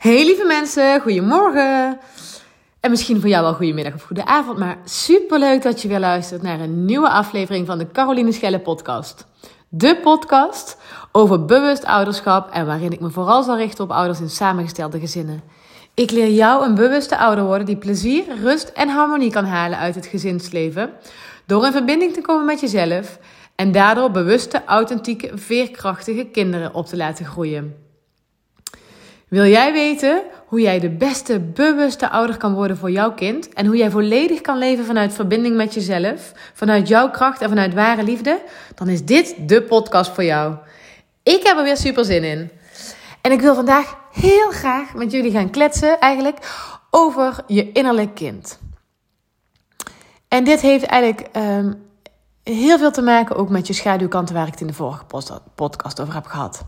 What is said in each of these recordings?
Hey lieve mensen, goedemorgen. En misschien voor jou wel goedemiddag of goede avond, maar superleuk dat je weer luistert naar een nieuwe aflevering van de Caroline Schelle podcast. De podcast over bewust ouderschap en waarin ik me vooral zal richten op ouders in samengestelde gezinnen. Ik leer jou een bewuste ouder worden die plezier, rust en harmonie kan halen uit het gezinsleven door in verbinding te komen met jezelf en daardoor bewuste, authentieke, veerkrachtige kinderen op te laten groeien. Wil jij weten hoe jij de beste, bewuste ouder kan worden voor jouw kind en hoe jij volledig kan leven vanuit verbinding met jezelf, vanuit jouw kracht en vanuit ware liefde? Dan is dit de podcast voor jou. Ik heb er weer super zin in. En ik wil vandaag heel graag met jullie gaan kletsen, eigenlijk, over je innerlijk kind. En dit heeft eigenlijk um, heel veel te maken ook met je schaduwkanten, waar ik het in de vorige podcast over heb gehad.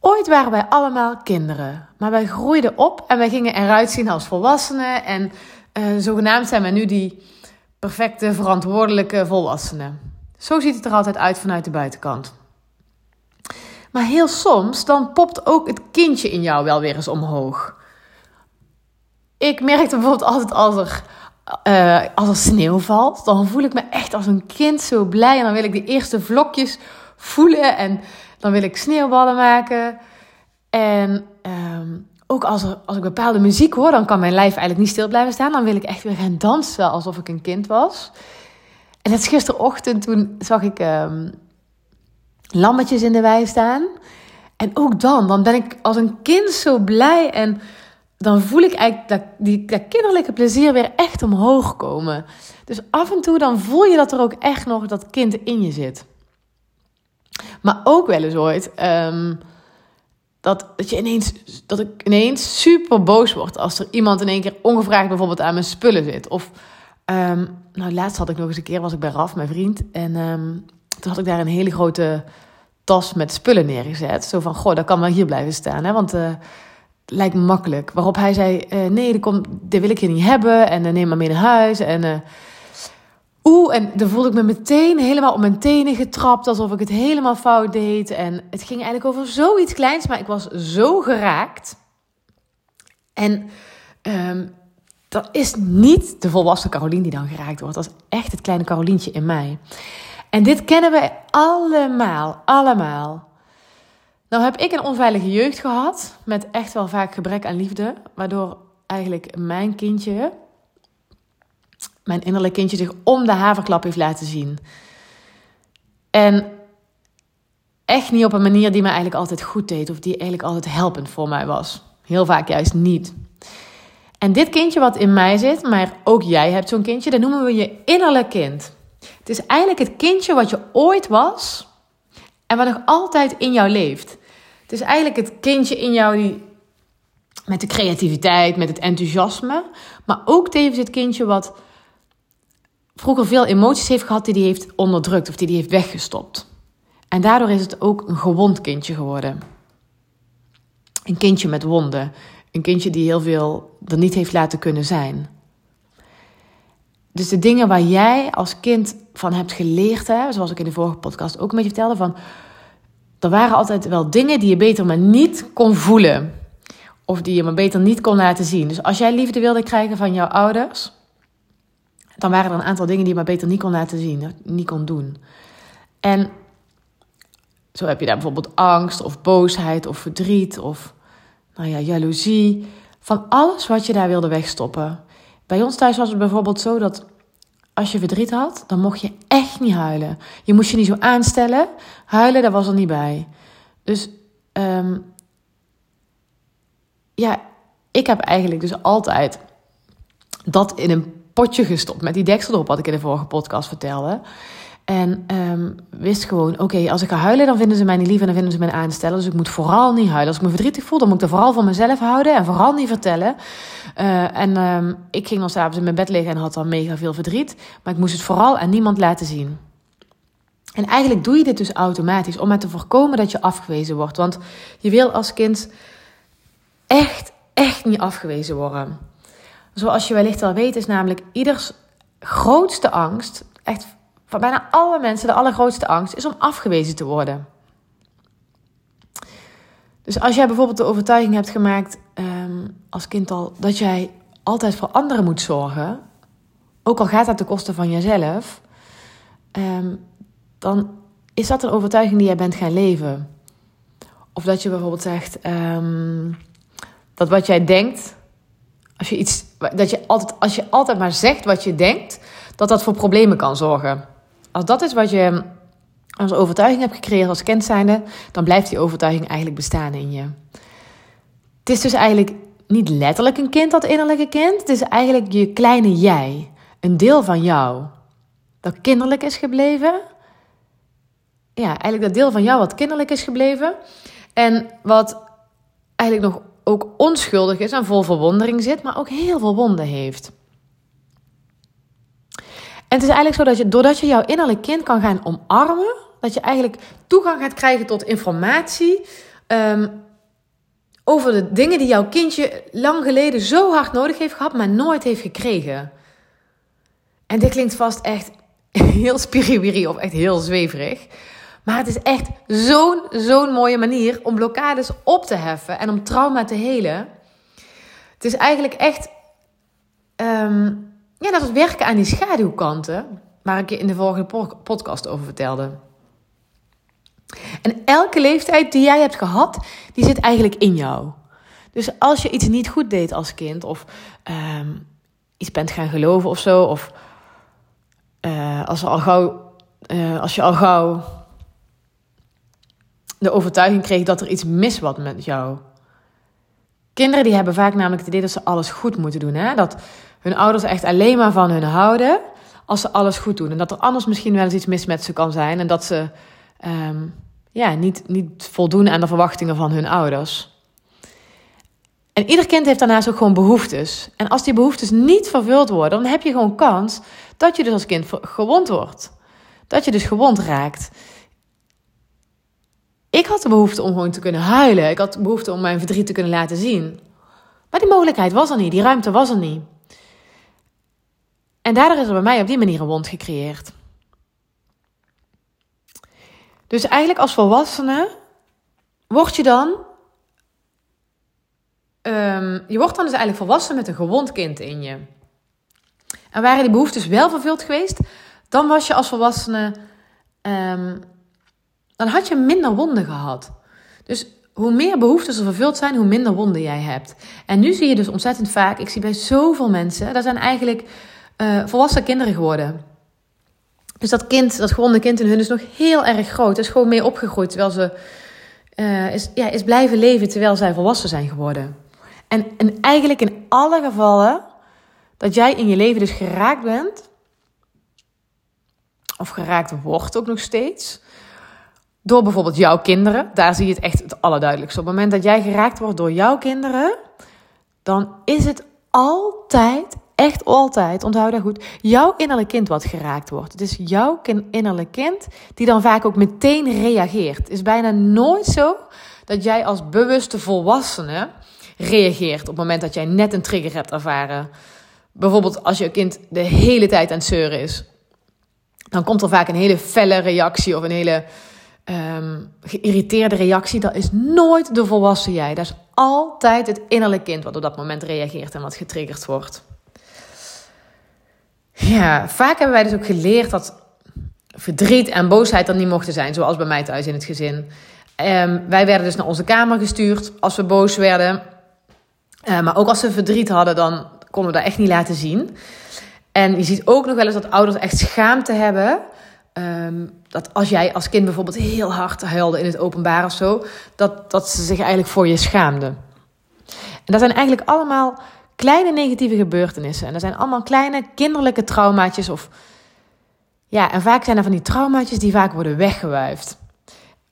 Ooit waren wij allemaal kinderen, maar wij groeiden op en wij gingen eruit zien als volwassenen. En uh, zogenaamd zijn wij nu die perfecte, verantwoordelijke volwassenen. Zo ziet het er altijd uit vanuit de buitenkant. Maar heel soms, dan popt ook het kindje in jou wel weer eens omhoog. Ik merkte bijvoorbeeld altijd als er, uh, als er sneeuw valt, dan voel ik me echt als een kind zo blij. En dan wil ik de eerste vlokjes voelen en dan wil ik sneeuwballen maken. En um, ook als, er, als ik bepaalde muziek hoor, dan kan mijn lijf eigenlijk niet stil blijven staan. Dan wil ik echt weer gaan dansen alsof ik een kind was. En dat is gisterochtend, toen zag ik um, lammetjes in de wei staan. En ook dan, dan ben ik als een kind zo blij. En dan voel ik eigenlijk dat, die, dat kinderlijke plezier weer echt omhoog komen. Dus af en toe dan voel je dat er ook echt nog dat kind in je zit. Maar ook wel eens ooit um, dat, dat, je ineens, dat ik ineens super boos word als er iemand in één keer ongevraagd bijvoorbeeld aan mijn spullen zit. Of, um, nou laatst had ik nog eens een keer, was ik bij Raf, mijn vriend. En um, toen had ik daar een hele grote tas met spullen neergezet. Zo van, goh, dat kan wel hier blijven staan, hè, want... Uh, lijkt makkelijk. Waarop hij zei: uh, Nee, dat, komt, dit wil ik hier niet hebben. En uh, neem maar mee naar huis. En Oeh, en dan voelde ik me meteen helemaal op mijn tenen getrapt, alsof ik het helemaal fout deed. En het ging eigenlijk over zoiets kleins, maar ik was zo geraakt. En um, dat is niet de volwassen Carolien die dan geraakt wordt. Dat is echt het kleine Carolientje in mij. En dit kennen we allemaal, allemaal. Nou heb ik een onveilige jeugd gehad, met echt wel vaak gebrek aan liefde, waardoor eigenlijk mijn kindje mijn innerlijk kindje zich om de haverklap heeft laten zien. En echt niet op een manier die me eigenlijk altijd goed deed of die eigenlijk altijd helpend voor mij was. Heel vaak juist niet. En dit kindje wat in mij zit, maar ook jij hebt zo'n kindje, dat noemen we je innerlijk kind. Het is eigenlijk het kindje wat je ooit was en wat nog altijd in jou leeft. Het is eigenlijk het kindje in jou die met de creativiteit, met het enthousiasme, maar ook tevens het kindje wat vroeger veel emoties heeft gehad die hij heeft onderdrukt of die hij heeft weggestopt. En daardoor is het ook een gewond kindje geworden. Een kindje met wonden. Een kindje die heel veel er niet heeft laten kunnen zijn. Dus de dingen waar jij als kind van hebt geleerd, hè, zoals ik in de vorige podcast ook met je vertelde, van er waren altijd wel dingen die je beter maar niet kon voelen. Of die je maar beter niet kon laten zien. Dus als jij liefde wilde krijgen van jouw ouders, dan waren er een aantal dingen die je maar beter niet kon laten zien, niet kon doen. En zo heb je daar bijvoorbeeld angst of boosheid of verdriet of nou ja, jaloezie. Van alles wat je daar wilde wegstoppen. Bij ons thuis was het bijvoorbeeld zo dat als je verdriet had, dan mocht je echt niet huilen. Je moest je niet zo aanstellen. Huilen, daar was er niet bij. Dus um, ja, ik heb eigenlijk dus altijd dat in een potje gestopt met die deksel erop, wat ik in de vorige podcast vertelde. En um, wist gewoon, oké, als ik ga huilen, dan vinden ze mij niet lief en dan vinden ze mij aanstellen. Dus ik moet vooral niet huilen. Als ik me verdrietig voel, dan moet ik er vooral van mezelf houden en vooral niet vertellen. Uh, en um, ik ging dan s'avonds in mijn bed liggen en had dan mega veel verdriet. Maar ik moest het vooral aan niemand laten zien. En eigenlijk doe je dit dus automatisch om maar te voorkomen dat je afgewezen wordt. Want je wil als kind echt, echt niet afgewezen worden. Zoals je wellicht al weet, is namelijk ieders grootste angst, echt van bijna alle mensen de allergrootste angst, is om afgewezen te worden. Dus als jij bijvoorbeeld de overtuiging hebt gemaakt ehm, als kind al dat jij altijd voor anderen moet zorgen, ook al gaat dat ten koste van jezelf, ehm, dan is dat een overtuiging die jij bent gaan leven. Of dat je bijvoorbeeld zegt ehm, dat wat jij denkt, als je iets, dat je altijd, als je altijd maar zegt wat je denkt, dat dat voor problemen kan zorgen. Als dat is wat je als overtuiging hebt gecreëerd als kind zijnde, dan blijft die overtuiging eigenlijk bestaan in je. Het is dus eigenlijk niet letterlijk een kind, dat innerlijke kind. Het is eigenlijk je kleine jij. Een deel van jou. Dat kinderlijk is gebleven. Ja, eigenlijk dat deel van jou wat kinderlijk is gebleven. En wat eigenlijk nog ook onschuldig is en vol verwondering zit, maar ook heel veel wonden heeft. En het is eigenlijk zo dat je, doordat je jouw innerlijk kind kan gaan omarmen, dat je eigenlijk toegang gaat krijgen tot informatie ehm, over de dingen die jouw kindje lang geleden zo hard nodig heeft gehad, maar nooit heeft gekregen. En dit klinkt vast echt heel spiriwiri of echt heel zweverig. Maar het is echt zo'n zo'n mooie manier om blokkades op te heffen en om trauma te helen. Het is eigenlijk echt um, ja, dat het werken aan die schaduwkanten, waar ik je in de vorige podcast over vertelde. En elke leeftijd die jij hebt gehad, die zit eigenlijk in jou. Dus als je iets niet goed deed als kind, of um, iets bent gaan geloven of zo, of uh, als, al gauw, uh, als je al gauw de overtuiging kreeg dat er iets mis was met jou. Kinderen die hebben vaak namelijk het idee dat ze alles goed moeten doen. Hè? Dat hun ouders echt alleen maar van hun houden als ze alles goed doen. En dat er anders misschien wel eens iets mis met ze kan zijn. En dat ze um, ja, niet, niet voldoen aan de verwachtingen van hun ouders. En ieder kind heeft daarnaast ook gewoon behoeftes. En als die behoeftes niet vervuld worden, dan heb je gewoon kans dat je dus als kind gewond wordt. Dat je dus gewond raakt. Ik had de behoefte om gewoon te kunnen huilen. Ik had de behoefte om mijn verdriet te kunnen laten zien. Maar die mogelijkheid was er niet, die ruimte was er niet. En daardoor is er bij mij op die manier een wond gecreëerd. Dus eigenlijk als volwassene word je dan. Um, je wordt dan dus eigenlijk volwassen met een gewond kind in je. En waren die behoeftes wel vervuld geweest, dan was je als volwassene. Um, dan had je minder wonden gehad. Dus hoe meer behoeftes er vervuld zijn, hoe minder wonden jij hebt. En nu zie je dus ontzettend vaak, ik zie bij zoveel mensen, dat zijn eigenlijk uh, volwassen kinderen geworden. Dus dat kind, dat gewonde kind in hun is nog heel erg groot. Is gewoon mee opgegroeid terwijl ze uh, is, ja, is blijven leven terwijl zij volwassen zijn geworden. En, en eigenlijk in alle gevallen dat jij in je leven dus geraakt bent, of geraakt wordt ook nog steeds, door bijvoorbeeld jouw kinderen. Daar zie je het echt het allerduidelijkste. Op het moment dat jij geraakt wordt door jouw kinderen, dan is het altijd echt altijd, onthoud dat goed, jouw innerlijk kind wat geraakt wordt. Het is jouw innerlijk kind die dan vaak ook meteen reageert. Het is bijna nooit zo dat jij als bewuste volwassene reageert op het moment dat jij net een trigger hebt ervaren. Bijvoorbeeld als je kind de hele tijd aan het zeuren is. Dan komt er vaak een hele felle reactie of een hele um, geïrriteerde reactie. Dat is nooit de volwassen jij. Dat is altijd het innerlijk kind wat op dat moment reageert en wat getriggerd wordt. Ja, vaak hebben wij dus ook geleerd dat verdriet en boosheid er niet mochten zijn, zoals bij mij thuis in het gezin. Um, wij werden dus naar onze kamer gestuurd als we boos werden. Uh, maar ook als we verdriet hadden, dan konden we dat echt niet laten zien. En je ziet ook nog wel eens dat ouders echt schaamte hebben. Um, dat als jij als kind bijvoorbeeld heel hard huilde in het openbaar of zo, dat, dat ze zich eigenlijk voor je schaamden. En dat zijn eigenlijk allemaal kleine negatieve gebeurtenissen. En dat zijn allemaal kleine kinderlijke traumaatjes. Of, ja, en vaak zijn er van die traumaatjes die vaak worden weggewuifd.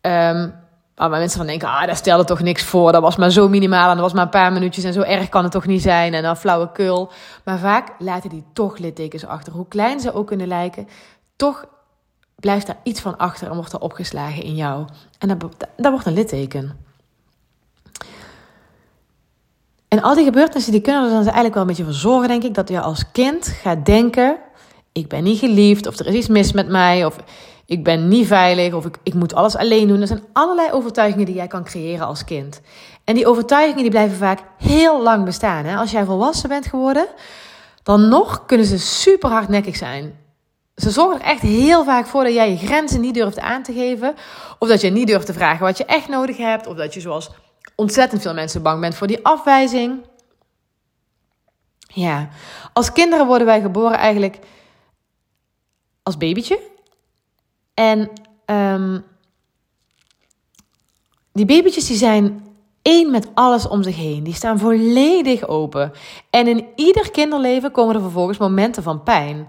Um, waar mensen dan denken, ah, daar stelde toch niks voor. Dat was maar zo minimaal en dat was maar een paar minuutjes. En zo erg kan het toch niet zijn. En dan flauwekul. Maar vaak laten die toch littekens achter. Hoe klein ze ook kunnen lijken. Toch blijft daar iets van achter en wordt er opgeslagen in jou. En dat, wordt een litteken. En al die gebeurtenissen die kunnen er dan eigenlijk wel een beetje voor zorgen, denk ik, dat je als kind gaat denken: ik ben niet geliefd, of er is iets mis met mij, of ik ben niet veilig of ik, ik moet alles alleen doen. Er zijn allerlei overtuigingen die jij kan creëren als kind. En die overtuigingen die blijven vaak heel lang bestaan. Hè? Als jij volwassen bent geworden, dan nog kunnen ze super hardnekkig zijn. Ze zorgen er echt heel vaak voor dat jij je grenzen niet durft aan te geven. Of dat je niet durft te vragen wat je echt nodig hebt. Of dat je zoals ontzettend veel mensen bang bent voor die afwijzing. Ja, als kinderen worden wij geboren eigenlijk als babytje. En um, die babytjes die zijn één met alles om zich heen. Die staan volledig open. En in ieder kinderleven komen er vervolgens momenten van pijn.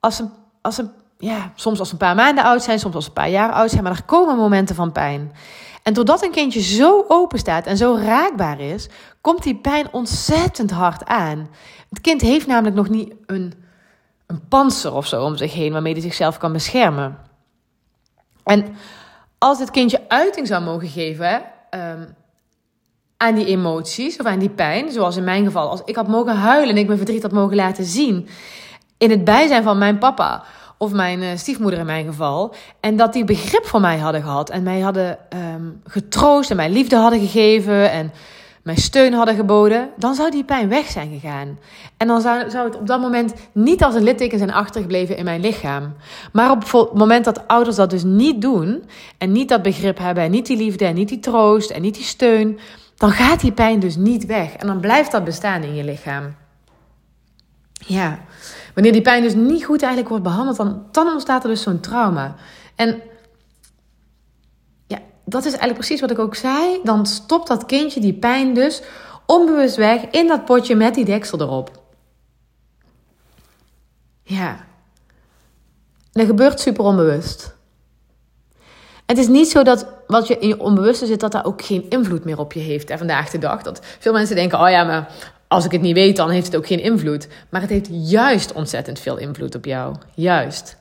Als een, als een, ja, soms als een paar maanden oud zijn, soms als een paar jaar oud zijn, maar er komen momenten van pijn. En doordat een kindje zo open staat en zo raakbaar is, komt die pijn ontzettend hard aan. Het kind heeft namelijk nog niet een, een panzer of zo om zich heen waarmee hij zichzelf kan beschermen. En als dit kindje uiting zou mogen geven ehm, aan die emoties of aan die pijn, zoals in mijn geval, als ik had mogen huilen en ik mijn verdriet had mogen laten zien in het bijzijn van mijn papa of mijn uh, stiefmoeder in mijn geval, en dat die begrip voor mij hadden gehad en mij hadden um, getroost en mij liefde hadden gegeven en mij steun hadden geboden, dan zou die pijn weg zijn gegaan. En dan zou, zou het op dat moment niet als een litteken zijn achtergebleven in mijn lichaam. Maar op het moment dat ouders dat dus niet doen, en niet dat begrip hebben, en niet die liefde, en niet die troost, en niet die steun, dan gaat die pijn dus niet weg. En dan blijft dat bestaan in je lichaam. Ja, wanneer die pijn dus niet goed eigenlijk wordt behandeld, dan, ontstaat er dus zo'n trauma. En dat is eigenlijk precies wat ik ook zei. Dan stopt dat kindje die pijn dus onbewust weg in dat potje met die deksel erop. Ja. dat gebeurt super onbewust. Het is niet zo dat wat je in je onbewuste zit, dat daar ook geen invloed meer op je heeft. En vandaag de dag. Dat veel mensen denken: oh ja, maar als ik het niet weet, dan heeft het ook geen invloed. Maar het heeft juist ontzettend veel invloed op jou. Juist.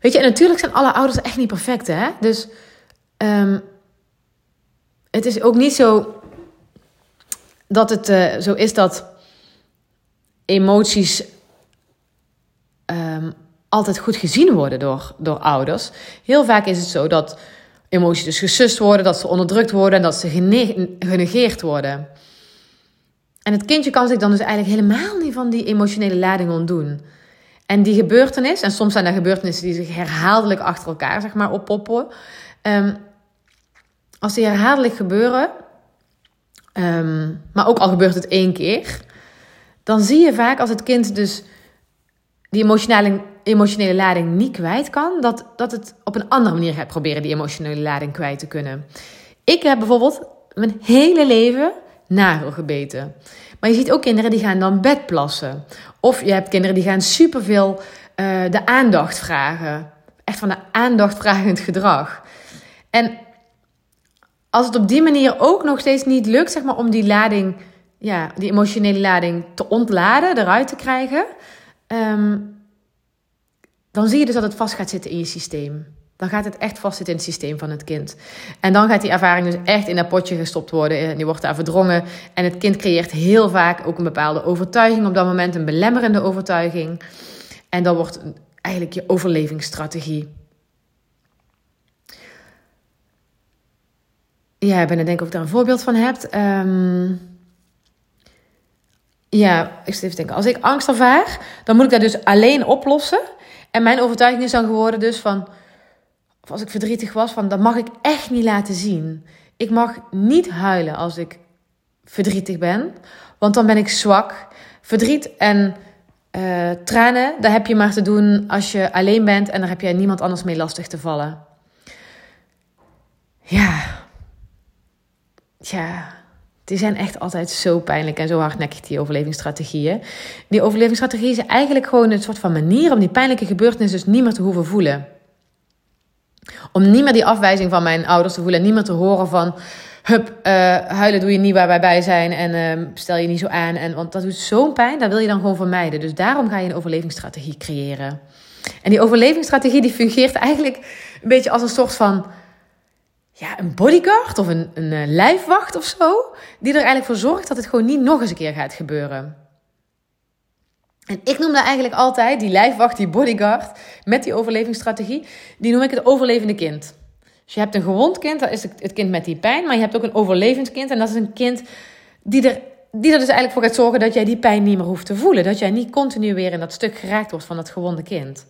Weet je, en natuurlijk zijn alle ouders echt niet perfect, hè? Dus Um, het is ook niet zo dat het uh, zo is dat emoties um, altijd goed gezien worden door, door ouders. Heel vaak is het zo dat emoties dus gesust worden, dat ze onderdrukt worden en dat ze genegeerd worden. En het kindje kan zich dan dus eigenlijk helemaal niet van die emotionele lading ontdoen. En die gebeurtenis, en soms zijn er gebeurtenissen die zich herhaaldelijk achter elkaar zeg maar, oppoppen. Um, als die herhaaldelijk gebeuren, ehm, maar ook al gebeurt het één keer, dan zie je vaak als het kind dus die emotionele, emotionele lading niet kwijt kan, dat, dat het op een andere manier gaat proberen die emotionele lading kwijt te kunnen. Ik heb bijvoorbeeld mijn hele leven nagel gebeten. Maar je ziet ook kinderen die gaan dan bedplassen. Of je hebt kinderen die gaan superveel uh, de aandacht vragen. Echt van de aandachtvragend gedrag. En als het op die manier ook nog steeds niet lukt, zeg maar, om die lading, ja, die emotionele lading te ontladen, eruit te krijgen, ehm, dan zie je dus dat het vast gaat zitten in je systeem. Dan gaat het echt vastzitten in het systeem van het kind. En dan gaat die ervaring dus echt in dat potje gestopt worden. En die wordt daar verdrongen. En het kind creëert heel vaak ook een bepaalde overtuiging op dat moment, een belemmerende overtuiging. En dan wordt eigenlijk je overlevingsstrategie. Ja, ik ben er denk ik of ik daar een voorbeeld van hebt. Um, ja, ik zit even denken. Als ik angst ervaar, dan moet ik dat dus alleen oplossen. En mijn overtuiging is dan geworden dus van... Als ik verdrietig was, van dat mag ik echt niet laten zien. Ik mag niet huilen als ik verdrietig ben. Want dan ben ik zwak. Verdriet en uh, tranen, daar heb je maar te doen als je alleen bent. En daar heb je niemand anders mee lastig te vallen. Ja, ja, die zijn echt altijd zo pijnlijk en zo hardnekkig, die overlevingsstrategieën. Die overlevingsstrategie is eigenlijk gewoon een soort van manier om die pijnlijke gebeurtenis dus niet meer te hoeven voelen. Om niet meer die afwijzing van mijn ouders te voelen en niet meer te horen van... Hup, uh, huilen doe je niet waar wij bij zijn en uh, stel je niet zo aan. En, want dat doet zo'n pijn, dat wil je dan gewoon vermijden. Dus daarom ga je een overlevingsstrategie creëren. En die overlevingsstrategie die fungeert eigenlijk een beetje als een soort van ja, een bodyguard of een, een uh, lijfwacht of zo. Die er eigenlijk voor zorgt dat het gewoon niet nog eens een keer gaat gebeuren. En ik noem dat eigenlijk altijd, die lijfwacht, die bodyguard, met die overlevingsstrategie, die noem ik het overlevende kind. Dus je hebt een gewond kind, dat is het kind met die pijn, maar je hebt ook een overlevend kind. En dat is een kind die er, die er dus eigenlijk voor gaat zorgen dat jij die pijn niet meer hoeft te voelen. Dat jij niet continu weer in dat stuk geraakt wordt van dat gewonde kind.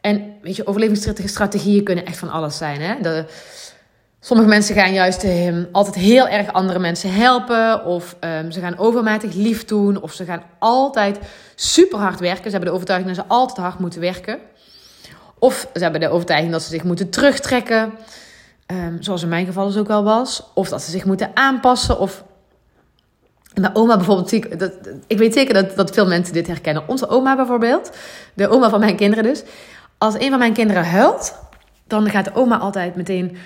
En weet je, overlevingsstrategieën kunnen echt van alles zijn. Hè? Sommige mensen gaan juist altijd heel erg andere mensen helpen. Of um, ze gaan overmatig lief doen. Of ze gaan altijd super hard werken. Ze hebben de overtuiging dat ze altijd hard moeten werken. Of ze hebben de overtuiging dat ze zich moeten terugtrekken. Um, zoals in mijn geval dus ook wel was. Of dat ze zich moeten aanpassen. Of mijn oma bijvoorbeeld, ik weet zeker dat, dat veel mensen dit herkennen. Onze oma bijvoorbeeld, de oma van mijn kinderen dus. Als een van mijn kinderen huilt, dan gaat de oma altijd meteen...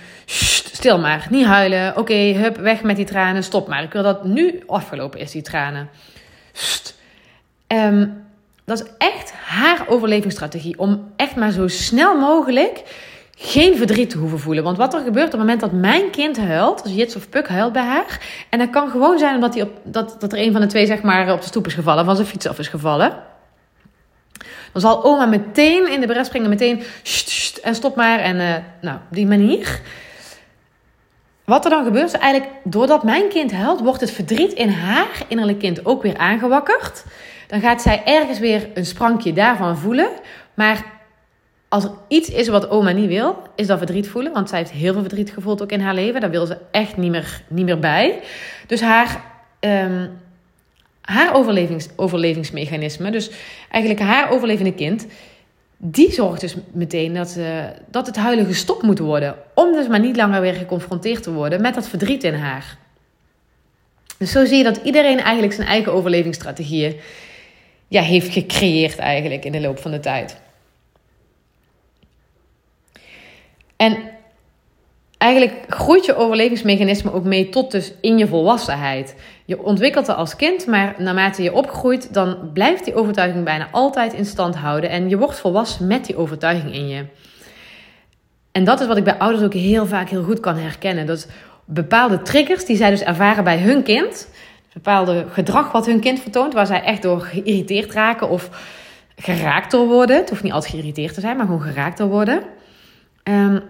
stil maar, niet huilen. Oké, hup, weg met die tranen, stop maar. Ik wil dat nu afgelopen is, die tranen. Um, dat is echt haar overlevingsstrategie. Om echt maar zo snel mogelijk geen verdriet te hoeven voelen. Want wat er gebeurt op het moment dat mijn kind huilt, als Jits of Puk huilt bij haar. En dat kan gewoon zijn omdat hij op, dat, dat er een van de twee zeg maar op de stoep is gevallen, van zijn fiets af is gevallen. Dan zal oma meteen in de bres springen, meteen en stop maar. En uh, nou, die manier. Wat er dan gebeurt is eigenlijk, doordat mijn kind huilt, wordt het verdriet in haar innerlijk kind ook weer aangewakkerd. Dan gaat zij ergens weer een sprankje daarvan voelen. Maar als er iets is wat oma niet wil, is dat verdriet voelen. Want zij heeft heel veel verdriet gevoeld ook in haar leven. Daar wil ze echt niet meer, niet meer bij. Dus haar, um, haar overlevings, overlevingsmechanisme, dus eigenlijk haar overlevende kind, die zorgt dus meteen dat, uh, dat het huilen gestopt moet worden. Om dus maar niet langer weer geconfronteerd te worden met dat verdriet in haar. Dus zo zie je dat iedereen eigenlijk zijn eigen overlevingsstrategieën ja, heeft gecreëerd eigenlijk in de loop van de tijd. En eigenlijk groeit je overlevingsmechanisme ook mee tot dus in je volwassenheid. Je ontwikkelt het als kind, maar naarmate je opgroeit, dan blijft die overtuiging bijna altijd in stand houden. En je wordt volwassen met die overtuiging in je. En dat is wat ik bij ouders ook heel vaak heel goed kan herkennen. Dat bepaalde triggers die zij dus ervaren bij hun kind, bepaalde gedrag wat hun kind vertoont, waar zij echt door geïrriteerd raken of geraakt door worden. Het hoeft niet altijd geïrriteerd te zijn, maar gewoon geraakt door worden. Um,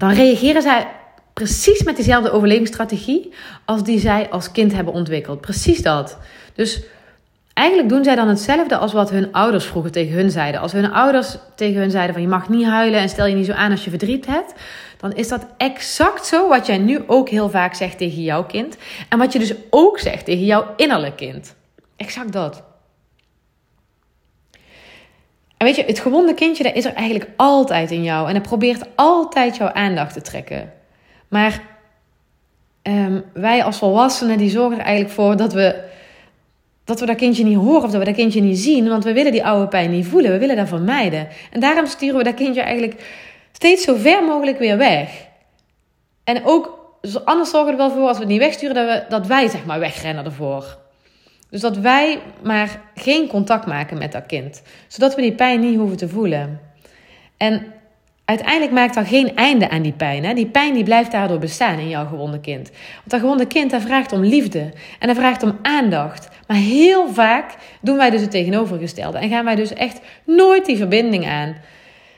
dan reageren zij precies met diezelfde overlevingsstrategie als die zij als kind hebben ontwikkeld. Precies dat. Dus eigenlijk doen zij dan hetzelfde als wat hun ouders vroeger tegen hun zeiden. Als hun ouders tegen hun zeiden van je mag niet huilen en stel je niet zo aan als je verdriet hebt, dan is dat exact zo wat jij nu ook heel vaak zegt tegen jouw kind en wat je dus ook zegt tegen jouw innerlijk kind. Exact dat. En weet je, het gewonde kindje, dat is er eigenlijk altijd in jou. En het probeert altijd jouw aandacht te trekken. Maar um, wij als volwassenen, die zorgen er eigenlijk voor dat we, dat we dat kindje niet horen of dat we dat kindje niet zien. Want we willen die oude pijn niet voelen. We willen dat vermijden. En daarom sturen we dat kindje eigenlijk steeds zo ver mogelijk weer weg. En ook, anders zorgen we er wel voor als we het niet wegsturen, dat, we, dat wij zeg maar wegrennen ervoor. Dus dat wij maar geen contact maken met dat kind, zodat we die pijn niet hoeven te voelen. En uiteindelijk maakt dat geen einde aan die pijn. Hè? Die pijn die blijft daardoor bestaan in jouw gewonde kind. Want dat gewonde kind dat vraagt om liefde en dat vraagt om aandacht. Maar heel vaak doen wij dus het tegenovergestelde en gaan wij dus echt nooit die verbinding aan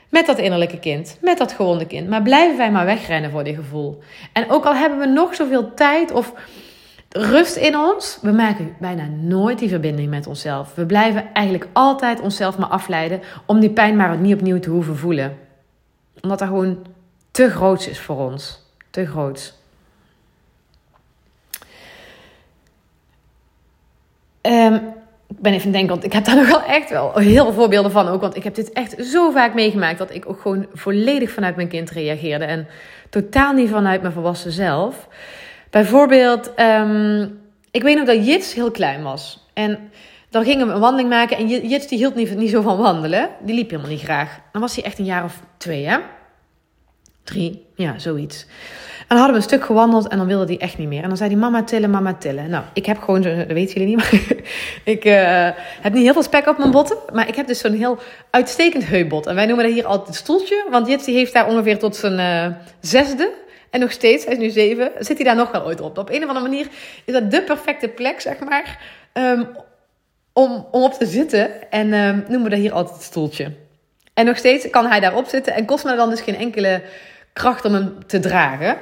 met dat innerlijke kind, met dat gewonde kind. Maar blijven wij maar wegrennen voor die gevoel. En ook al hebben we nog zoveel tijd of rust in ons. We maken bijna nooit die verbinding met onszelf. We blijven eigenlijk altijd onszelf maar afleiden om die pijn maar niet opnieuw te hoeven voelen. Omdat dat gewoon te groot is voor ons. Te groot. Um, ik ben even denken, want ik heb daar nog wel echt wel heel veel voorbeelden van ook. Want ik heb dit echt zo vaak meegemaakt dat ik ook gewoon volledig vanuit mijn kind reageerde. En totaal niet vanuit mijn volwassen zelf. Bijvoorbeeld, um, ik weet nog dat Jits heel klein was. En dan gingen we een wandeling maken. En Jits die hield niet, zo van wandelen. Die liep helemaal niet graag. Dan was hij echt een jaar of twee, hè? Drie, ja, zoiets. En dan hadden we een stuk gewandeld en dan wilde hij echt niet meer. En dan zei hij, mama tillen, mama tillen. Nou, ik heb gewoon, dat weten jullie niet, maar ik uh, heb niet heel veel spek op mijn botten. Maar ik heb dus zo'n heel uitstekend heupbot. En wij noemen dat hier altijd het stoeltje. Want Jits die heeft daar ongeveer tot zijn uh, zesde en nog steeds, hij is nu zeven, zit hij daar nog wel ooit op. Op een of andere manier is dat de perfecte plek, zeg maar. Um, om, om op te zitten. En uh, noemen we dat hier altijd het stoeltje. En nog steeds kan hij daarop zitten en kost me dan dus geen enkele kracht om hem te dragen.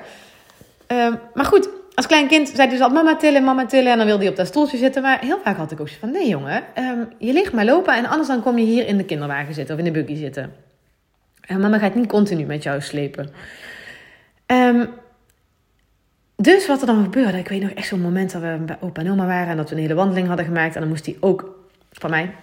Uh, maar goed, als klein kind zei hij dus altijd mama tillen, mama tillen. En dan wilde hij op dat stoeltje zitten. Maar heel vaak had ik ook zo van, nee jongen, um, je ligt maar lopen. En anders dan kom je hier in de kinderwagen zitten of in de buggy zitten. En mama gaat niet continu met jou slepen. Um, dus wat er dan gebeurde, ik weet nog echt zo'n moment dat we bij opa en oma waren en dat we een hele wandeling hadden gemaakt. En dan moest hij ook van mij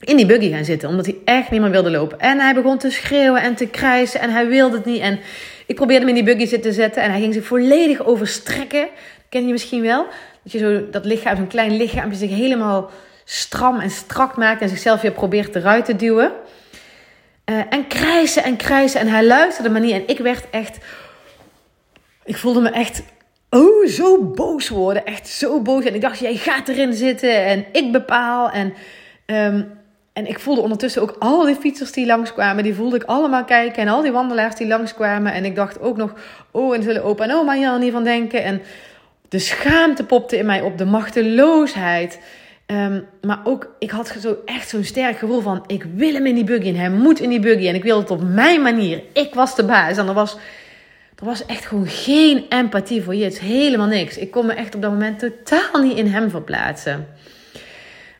in die buggy gaan zitten, omdat hij echt niet meer wilde lopen. En hij begon te schreeuwen en te krijsen en hij wilde het niet. En ik probeerde hem in die buggy zitten te zetten en hij ging zich volledig overstrekken. Dat ken je misschien wel. Dat je zo dat lichaam, zo'n klein lichaampje zich helemaal stram en strak maakt en zichzelf weer probeert eruit te duwen. Uh, en krijsen en krijsen en hij luisterde maar niet. En ik werd echt ik voelde me echt oh, zo boos worden. Echt zo boos. En ik dacht, jij gaat erin zitten en ik bepaal. En, um, en ik voelde ondertussen ook al die fietsers die langskwamen. Die voelde ik allemaal kijken. En al die wandelaars die langskwamen. En ik dacht ook nog, oh, en zullen opa en oma hier al niet van denken. En de schaamte popte in mij op. De machteloosheid. Um, maar ook, ik had zo echt zo'n sterk gevoel van... ik wil hem in die buggy en hij moet in die buggy. En ik wil het op mijn manier. Ik was de baas. En er was er was echt gewoon geen empathie voor Jits. Helemaal niks. Ik kon me echt op dat moment totaal niet in hem verplaatsen.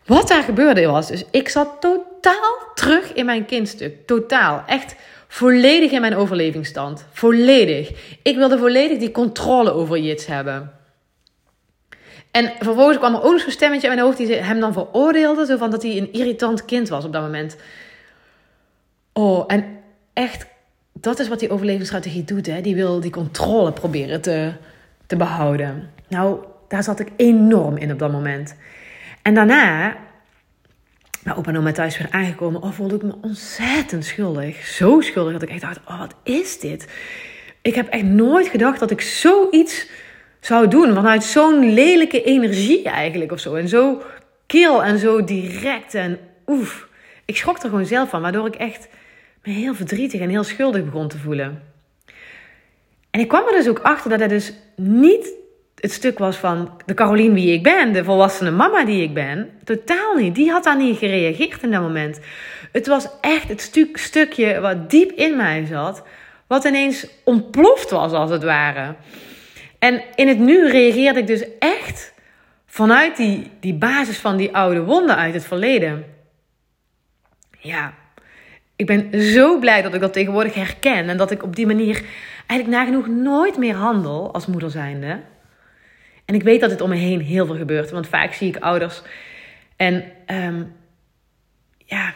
Wat daar gebeurde was, dus ik zat totaal terug in mijn kindstuk. Totaal. Echt volledig in mijn overlevingsstand. Volledig. Ik wilde volledig die controle over Jits hebben. En vervolgens kwam er ook nog zo'n stemmetje in mijn hoofd die hem dan veroordeelde. Zo van dat hij een irritant kind was op dat moment. Oh, en echt dat is wat die overlevingsstrategie doet. Hè? Die wil die controle proberen te, te behouden. Nou, daar zat ik enorm in op dat moment. En daarna, bij opa en oma thuis weer aangekomen, oh, voelde ik me ontzettend schuldig. Zo schuldig dat ik echt dacht, oh, wat is dit? Ik heb echt nooit gedacht dat ik zoiets zou doen. Vanuit zo'n lelijke energie eigenlijk of zo. En zo kil en zo direct en oef. Ik schrok er gewoon zelf van, waardoor ik echt heel verdrietig en heel schuldig begon te voelen. En ik kwam er dus ook achter dat het dus niet het stuk was van de Caroline wie ik ben, de volwassene mama die ik ben. Totaal niet. Die had daar niet gereageerd in dat moment. Het was echt het stuk, stukje wat diep in mij zat, wat ineens ontploft was als het ware. En in het nu reageerde ik dus echt vanuit die, die basis van die oude wonden uit het verleden. Ja, ik ben zo blij dat ik dat tegenwoordig herken. En dat ik op die manier eigenlijk nagenoeg nooit meer handel als moeder zijnde. En ik weet dat het om me heen heel veel gebeurt. Want vaak zie ik ouders. En um, ja,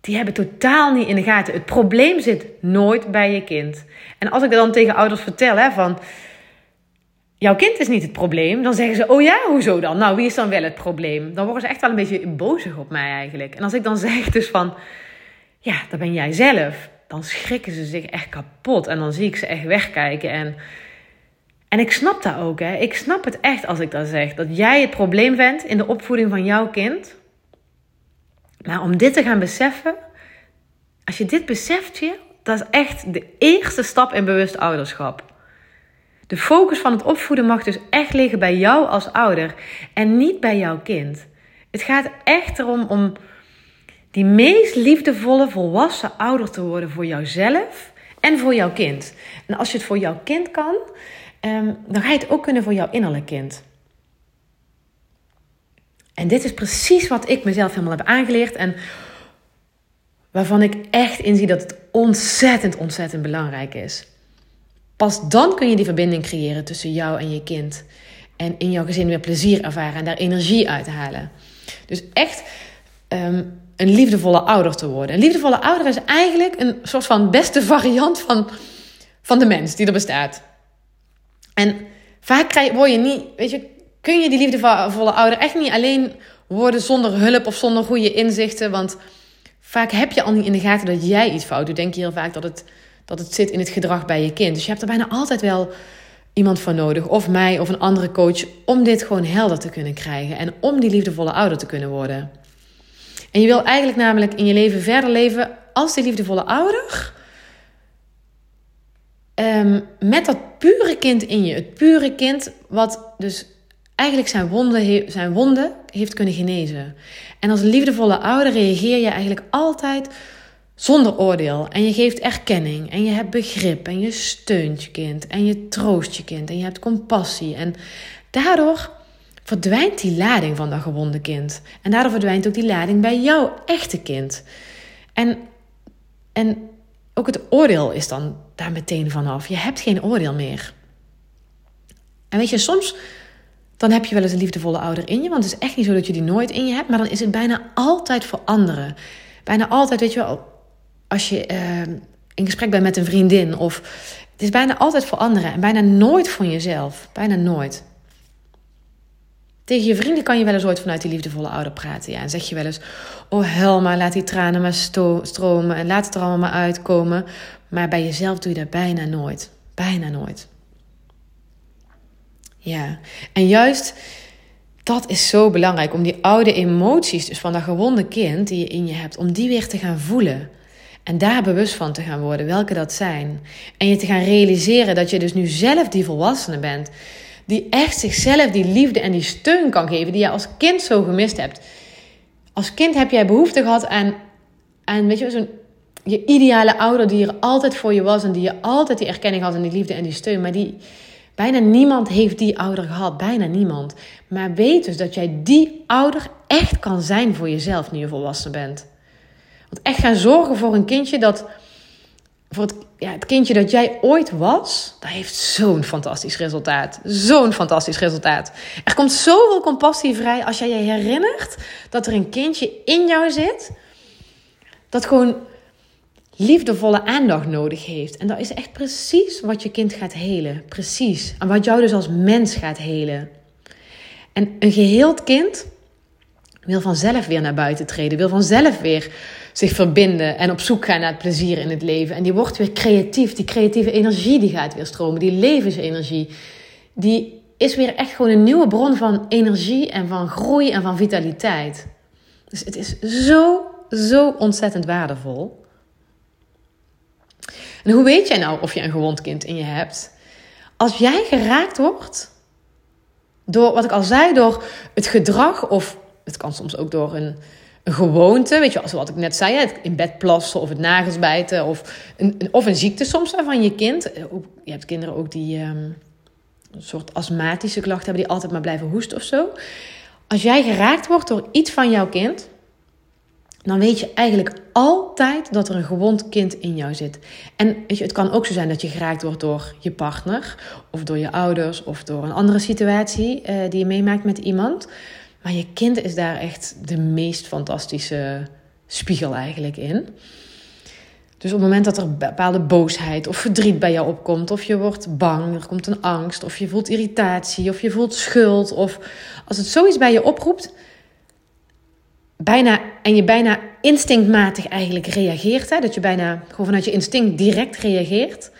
die hebben totaal niet in de gaten. Het probleem zit nooit bij je kind. En als ik dan tegen ouders vertel hè, van... Jouw kind is niet het probleem. Dan zeggen ze, oh ja, hoezo dan? Nou, wie is dan wel het probleem? Dan worden ze echt wel een beetje bozig op mij eigenlijk. En als ik dan zeg dus van ja, dan ben jij zelf. Dan schrikken ze zich echt kapot. En dan zie ik ze echt wegkijken. En, en ik snap dat ook. Hè. Ik snap het echt als ik dat zeg. Dat jij het probleem bent in de opvoeding van jouw kind. Maar om dit te gaan beseffen. Als je dit beseft je. Dat is echt de eerste stap in bewust ouderschap. De focus van het opvoeden mag dus echt liggen bij jou als ouder. En niet bij jouw kind. Het gaat echt erom om die meest liefdevolle volwassen ouder te worden voor jouzelf en voor jouw kind. En als je het voor jouw kind kan, ehm, dan ga je het ook kunnen voor jouw innerlijk kind. En dit is precies wat ik mezelf helemaal heb aangeleerd en waarvan ik echt inzie dat het ontzettend, ontzettend belangrijk is. Pas dan kun je die verbinding creëren tussen jou en je kind. En in jouw gezin weer plezier ervaren en daar energie uit halen. Dus echt ehm, een liefdevolle ouder te worden. Een liefdevolle ouder is eigenlijk een soort van beste variant van, van de mens die er bestaat. En vaak krijg, word je niet, weet je, kun je die liefdevolle ouder echt niet alleen worden zonder hulp of zonder goede inzichten. Want vaak heb je al niet in de gaten dat jij iets fout doet. Denk je heel vaak dat het, dat het zit in het gedrag bij je kind. Dus je hebt er bijna altijd wel iemand voor nodig, of mij of een andere coach, om dit gewoon helder te kunnen krijgen en om die liefdevolle ouder te kunnen worden. En je wil eigenlijk namelijk in je leven verder leven als die liefdevolle ouder. Um, met dat pure kind in je. Het pure kind wat dus eigenlijk zijn wonden, zijn wonden heeft kunnen genezen. En als liefdevolle ouder reageer je eigenlijk altijd zonder oordeel. En je geeft erkenning. En je hebt begrip. En je steunt je kind. En je troost je kind. En je hebt compassie. En daardoor verdwijnt die lading van dat gewonde kind. En daardoor verdwijnt ook die lading bij jouw echte kind. En, en ook het oordeel is dan daar meteen vanaf. Je hebt geen oordeel meer. En weet je, soms dan heb je wel eens een liefdevolle ouder in je. Want het is echt niet zo dat je die nooit in je hebt. Maar dan is het bijna altijd voor anderen. Bijna altijd, weet je wel, als je uh, in gesprek bent met een vriendin. Of het is bijna altijd voor anderen. En bijna nooit voor jezelf. Bijna nooit. Tegen je vrienden kan je wel eens ooit vanuit die liefdevolle ouder praten. Ja, en zeg je wel eens: Oh, Helma, laat die tranen maar stromen. En laat het er allemaal maar uitkomen. Maar bij jezelf doe je dat bijna nooit. Bijna nooit. Ja, en juist dat is zo belangrijk om die oude emoties, dus van dat gewonde kind die je in je hebt, om die weer te gaan voelen. En daar bewust van te gaan worden, welke dat zijn. En je te gaan realiseren dat je dus nu zelf die volwassene bent. Die echt zichzelf die liefde en die steun kan geven die je als kind zo gemist hebt. Als kind heb jij behoefte gehad aan, aan weet je, zo'n je ideale ouder die er altijd voor je was en die je altijd die erkenning had en die liefde en die steun. Maar die, Bijna niemand heeft die ouder gehad, bijna niemand. Maar weet dus dat jij die ouder echt kan zijn voor jezelf nu je volwassen bent. Want echt gaan zorgen voor een kindje dat. Voor het, ja, het kindje dat jij ooit was, dat heeft zo'n fantastisch resultaat. Zo'n fantastisch resultaat. Er komt zoveel compassie vrij als jij je herinnert dat er een kindje in jou zit. Dat gewoon liefdevolle aandacht nodig heeft. En dat is echt precies wat je kind gaat helen. Precies. En wat jou dus als mens gaat helen. En een geheeld kind wil vanzelf weer naar buiten treden. Wil vanzelf weer zich verbinden en op zoek gaan naar het plezier in het leven. En die wordt weer creatief. Die creatieve energie die gaat weer stromen. Die levensenergie. Die is weer echt gewoon een nieuwe bron van energie en van groei en van vitaliteit. Dus het is zo, zo ontzettend waardevol. En hoe weet jij nou of je een gewond kind in je hebt? Als jij geraakt wordt door, wat ik al zei, door het gedrag of het kan soms ook door een, gewoonte, weet je, zoals wat ik net zei, in bed plassen of het nagels bijten of een, of een ziekte soms van je kind. Je hebt kinderen ook die um, een soort astmatische klachten hebben, die altijd maar blijven hoesten of zo. Als jij geraakt wordt door iets van jouw kind, dan weet je eigenlijk altijd dat er een gewond kind in jou zit. En weet je, het kan ook zo zijn dat je geraakt wordt door je partner, of door je ouders, of door een andere situatie uh, die je meemaakt met iemand. Maar je kind is daar echt de meest fantastische spiegel eigenlijk in. Dus op het moment dat er bepaalde boosheid of verdriet bij jou opkomt, of je wordt bang, er komt een angst, of je voelt irritatie, of je voelt schuld, of als het zoiets bij je oproept, bijna, en je bijna instinctmatig eigenlijk reageert. Hè? Dat je bijna gewoon vanuit je instinct direct reageert.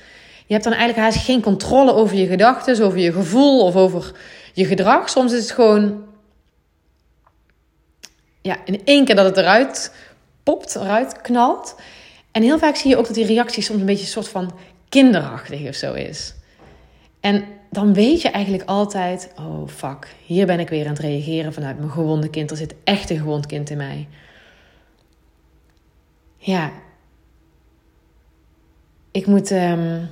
Je hebt dan eigenlijk haast geen controle over je gedachten, over je gevoel of over je gedrag. Soms is het gewoon ja, in één keer dat het eruit popt, eruit knalt. En heel vaak zie je ook dat die reactie soms een beetje een soort van kinderachtig of zo is. En dan weet je eigenlijk altijd: oh fuck, hier ben ik weer aan het reageren vanuit mijn gewonde kind. Er zit echt een gewond kind in mij. Ja. Ik moet um,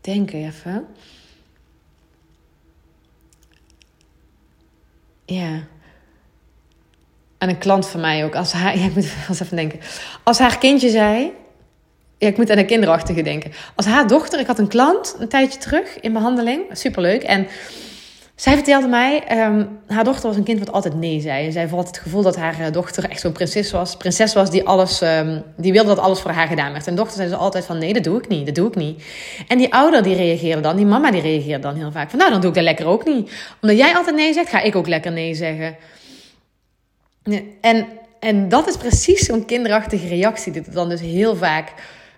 denken even. Ja. En een klant van mij ook. Als haar, ja, ik moet even denken. Als haar kindje zei: ja, ik moet aan een kinderachtige denken. Als haar dochter, ik had een klant een tijdje terug in behandeling, superleuk. En zij vertelde mij, um, haar dochter was een kind wat altijd nee zei. En zij had het gevoel dat haar eh, dochter echt zo'n prinses was. Prinses was die alles, um, die wilde dat alles voor haar gedaan werd. En dochter zei ze altijd van nee, dat doe ik niet, dat doe ik niet. En die ouder die reageerde dan, die mama die reageerde dan heel vaak van nou, dan doe ik dat lekker ook niet. Omdat jij altijd nee zegt, ga ik ook lekker nee zeggen. En, en dat is precies zo'n kinderachtige reactie die dan dus heel vaak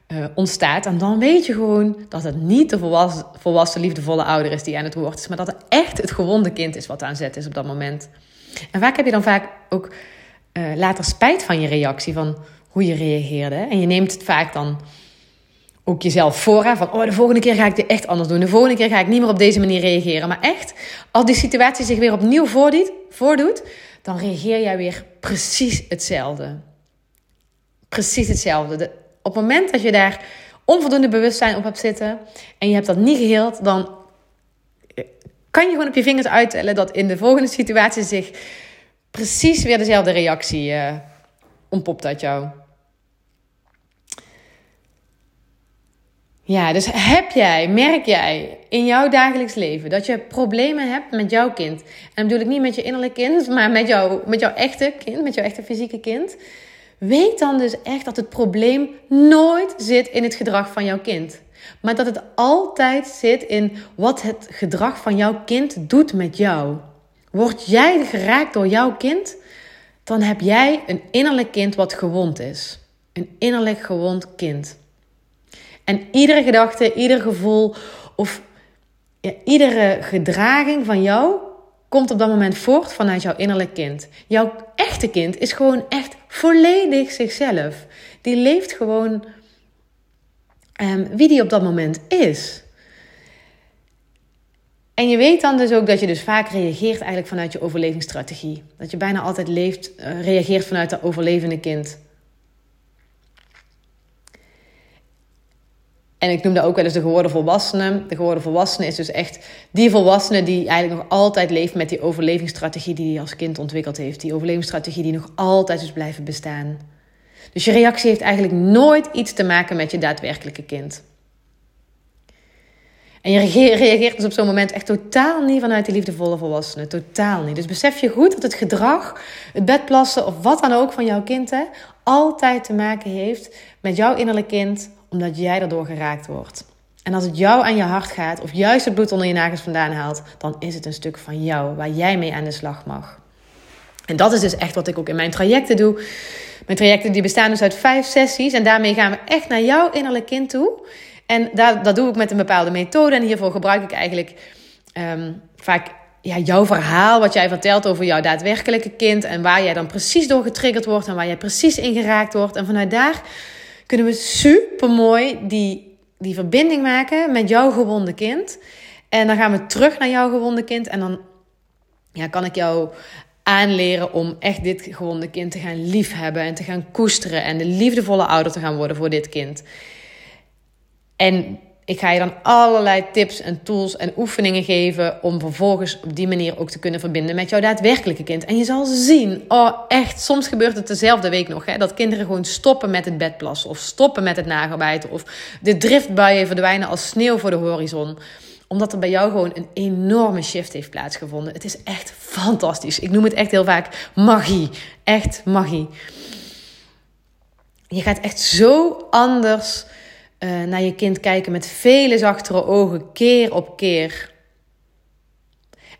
uh, ontstaat. En dan weet je gewoon dat het niet de volwassen, volwassen, liefdevolle ouder is die aan het woord is, maar dat het echt het gewonde kind is wat aan zet is op dat moment. En vaak heb je dan vaak ook uh, later spijt van je reactie, van hoe je reageerde. En je neemt het vaak dan ook jezelf voor. Van, oh, de volgende keer ga ik dit echt anders doen. De volgende keer ga ik niet meer op deze manier reageren. Maar echt, als die situatie zich weer opnieuw voordoet, voordoet dan reageer jij weer precies hetzelfde. Precies hetzelfde. op het moment dat je daar onvoldoende bewustzijn op hebt zitten en je hebt dat niet geheeld, dan kan je gewoon op je vingers uittellen dat in de volgende situatie zich precies weer dezelfde reactie uh, ontpopt uit jou. Ja, dus heb jij, merk jij in jouw dagelijks leven dat je problemen hebt met jouw kind? En bedoel ik niet met je innerlijk kind, maar met, jou, met jouw echte kind, met jouw echte fysieke kind. Weet dan dus echt dat het probleem nooit zit in het gedrag van jouw kind. Maar dat het altijd zit in wat het gedrag van jouw kind doet met jou. Word jij geraakt door jouw kind, dan heb jij een innerlijk kind wat gewond is. Een innerlijk gewond kind. En iedere gedachte, ieder gevoel of ja, iedere gedraging van jou komt op dat moment voort vanuit jouw innerlijk kind. Jouw echte kind is gewoon echt volledig zichzelf. Die leeft gewoon um, wie die op dat moment is. En je weet dan dus ook dat je dus vaak reageert eigenlijk vanuit je overlevingsstrategie. Dat je bijna altijd leeft, uh, reageert vanuit dat overlevende kind. En ik noem dat ook wel eens de geworden volwassene. De geworden volwassene is dus echt die volwassene die eigenlijk nog altijd leeft met die overlevingsstrategie die hij als kind ontwikkeld heeft. Die overlevingsstrategie die nog altijd is blijven bestaan. Dus je reactie heeft eigenlijk nooit iets te maken met je daadwerkelijke kind. En je reageert dus op zo'n moment echt totaal niet vanuit die liefdevolle volwassene. Totaal niet. Dus besef je goed dat het gedrag, het bedplassen of wat dan ook van jouw kind... Hè, altijd te maken heeft met jouw innerlijk kind omdat jij daardoor geraakt wordt. En als het jou aan je hart gaat, of juist het bloed onder je nagels vandaan haalt, dan is het een stuk van jou waar jij mee aan de slag mag. En dat is dus echt wat ik ook in mijn trajecten doe. Mijn trajecten die bestaan dus uit vijf sessies. En daarmee gaan we echt naar jouw innerlijk kind toe. En dat, dat doe ik met een bepaalde methode. En hiervoor gebruik ik eigenlijk ehm, vaak ja, jouw verhaal, wat jij vertelt over jouw daadwerkelijke kind. En waar jij dan precies door getriggerd wordt en waar jij precies in geraakt wordt. En vanuit daar kunnen we super mooi die, die verbinding maken met jouw gewonde kind. En dan gaan we terug naar jouw gewonde kind. En dan ja, kan ik jou aanleren om echt dit gewonde kind te gaan liefhebben en te gaan koesteren. En de liefdevolle ouder te gaan worden voor dit kind. En ik ga je dan allerlei tips en tools en oefeningen geven om vervolgens op die manier ook te kunnen verbinden met jouw daadwerkelijke kind. En je zal zien, oh echt, soms gebeurt het dezelfde week nog, hè, dat kinderen gewoon stoppen met het bedplassen of stoppen met het nagelbijten of de driftbuien verdwijnen als sneeuw voor de horizon omdat er bij jou gewoon een enorme shift heeft plaatsgevonden. Het is echt fantastisch. Ik noem het echt heel vaak magie. Echt magie. Je gaat echt zo anders uh, naar je kind kijken met vele zachtere ogen, keer op keer.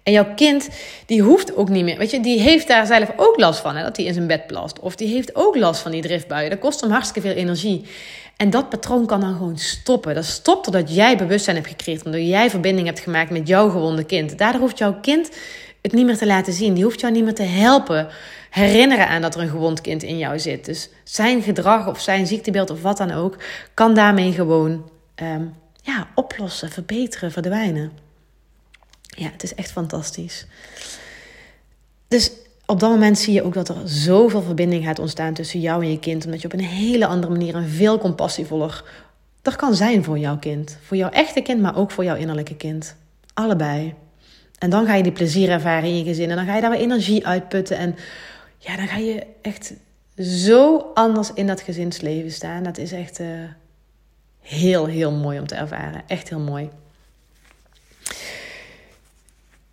En jouw kind, die hoeft ook niet meer. Weet je, die heeft daar zelf ook last van, hè, dat hij in zijn bed plast. Of die heeft ook last van die driftbuien. Dat kost hem hartstikke veel energie. En dat patroon kan dan gewoon stoppen. Dat stopt doordat jij bewustzijn hebt gecreëerd. Doordat jij verbinding hebt gemaakt met jouw gewonde kind. Daardoor hoeft jouw kind het niet meer te laten zien. Die hoeft jou niet meer te helpen herinneren aan dat er een gewond kind in jou zit. Dus zijn gedrag of zijn ziektebeeld of wat dan ook, kan daarmee gewoon ehm, ja, oplossen, verbeteren, verdwijnen. Ja, het is echt fantastisch. Dus op dat moment zie je ook dat er zoveel verbinding gaat ontstaan tussen jou en je kind. Omdat je op een hele andere manier en veel compassievoller er kan zijn voor jouw kind. Voor jouw echte kind, maar ook voor jouw innerlijke kind. Allebei. En dan ga je die plezier ervaren in je gezin. En dan ga je daar weer energie uitputten. En ja, dan ga je echt zo anders in dat gezinsleven staan. Dat is echt uh, heel, heel mooi om te ervaren. Echt heel mooi.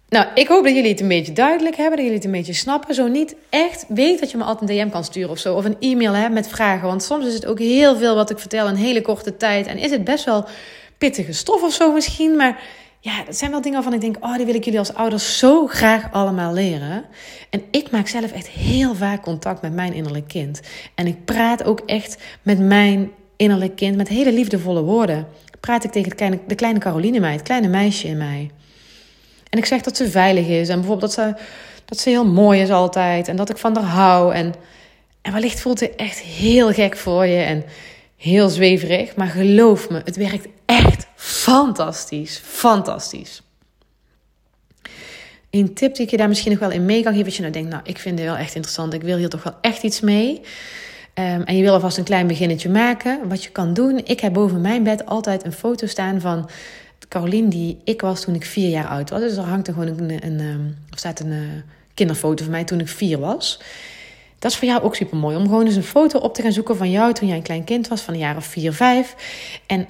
Nou, ik hoop dat jullie het een beetje duidelijk hebben, dat jullie het een beetje snappen. Zo niet, echt, weet dat je me altijd een DM kan sturen of zo. Of een e-mail hè, met vragen. Want soms is het ook heel veel wat ik vertel in hele korte tijd. En is het best wel pittige stof of zo misschien. Maar ja, dat zijn wel dingen waarvan ik denk, oh, die wil ik jullie als ouders zo graag allemaal leren. En ik maak zelf echt heel vaak contact met mijn innerlijk kind. En ik praat ook echt met mijn innerlijk kind met hele liefdevolle woorden. Praat ik tegen de kleine, de kleine Caroline mij, het kleine meisje in mij. En ik zeg dat ze veilig is en bijvoorbeeld dat ze, dat ze heel mooi is altijd en dat ik van haar hou. En, en wellicht voelt het echt heel gek voor je en heel zweverig. Maar geloof me, het werkt echt fantastisch. Fantastisch. Een tip die ik je daar misschien nog wel in mee kan geven. Als je nou denkt, nou, ik vind het wel echt interessant. Ik wil hier toch wel echt iets mee. Ehm, en je wil alvast een klein beginnetje maken. Wat je kan doen. Ik heb boven mijn bed altijd een foto staan van Caroline die ik was toen ik vier jaar oud was. Dus er hangt er gewoon een, een, een of staat een uh, kinderfoto van mij toen ik vier was. Dat is voor jou ook super mooi. Om gewoon eens een foto op te gaan zoeken van jou toen jij een klein kind was, van een jaar of vier, vijf. En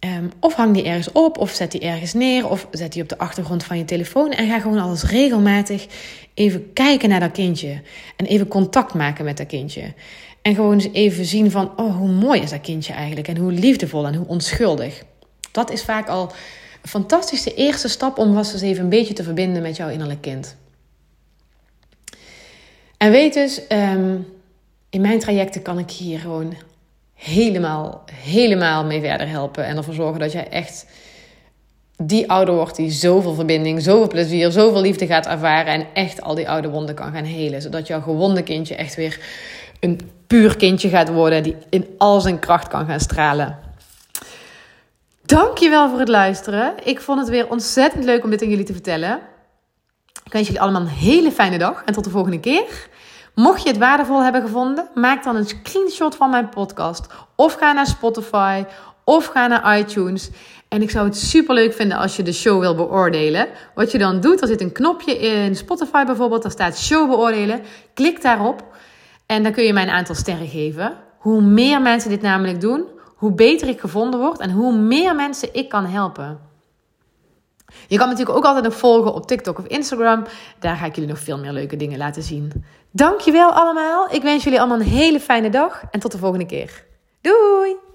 um, of hang die ergens op, of zet die ergens neer, of zet die op de achtergrond van je telefoon. En ga gewoon alles regelmatig even kijken naar dat kindje. En even contact maken met dat kindje. En gewoon eens even zien van, oh, hoe mooi is dat kindje eigenlijk? En hoe liefdevol en hoe onschuldig. Dat is vaak al een fantastische eerste stap om was eens even een beetje te verbinden met jouw innerlijk kind. En weet dus, um, in mijn trajecten kan ik hier gewoon helemaal, helemaal mee verder helpen. En ervoor zorgen dat jij echt die ouder wordt die zoveel verbinding, zoveel plezier, zoveel liefde gaat ervaren. En echt al die oude wonden kan gaan helen. Zodat jouw gewonde kindje echt weer een puur kindje gaat worden. Die in al zijn kracht kan gaan stralen. Dankjewel voor het luisteren. Ik vond het weer ontzettend leuk om dit aan jullie te vertellen. Ik wens jullie allemaal een hele fijne dag en tot de volgende keer. Mocht je het waardevol hebben gevonden, maak dan een screenshot van mijn podcast. Of ga naar Spotify of ga naar iTunes. En ik zou het super leuk vinden als je de show wil beoordelen. Wat je dan doet, er zit een knopje in Spotify bijvoorbeeld, daar staat show beoordelen. Klik daarop en dan kun je mij een aantal sterren geven. Hoe meer mensen dit namelijk doen, hoe beter ik gevonden word en hoe meer mensen ik kan helpen. Je kan natuurlijk ook altijd nog volgen op TikTok of Instagram. Daar ga ik jullie nog veel meer leuke dingen laten zien. Dankjewel allemaal. Ik wens jullie allemaal een hele fijne dag en tot de volgende keer. Doei!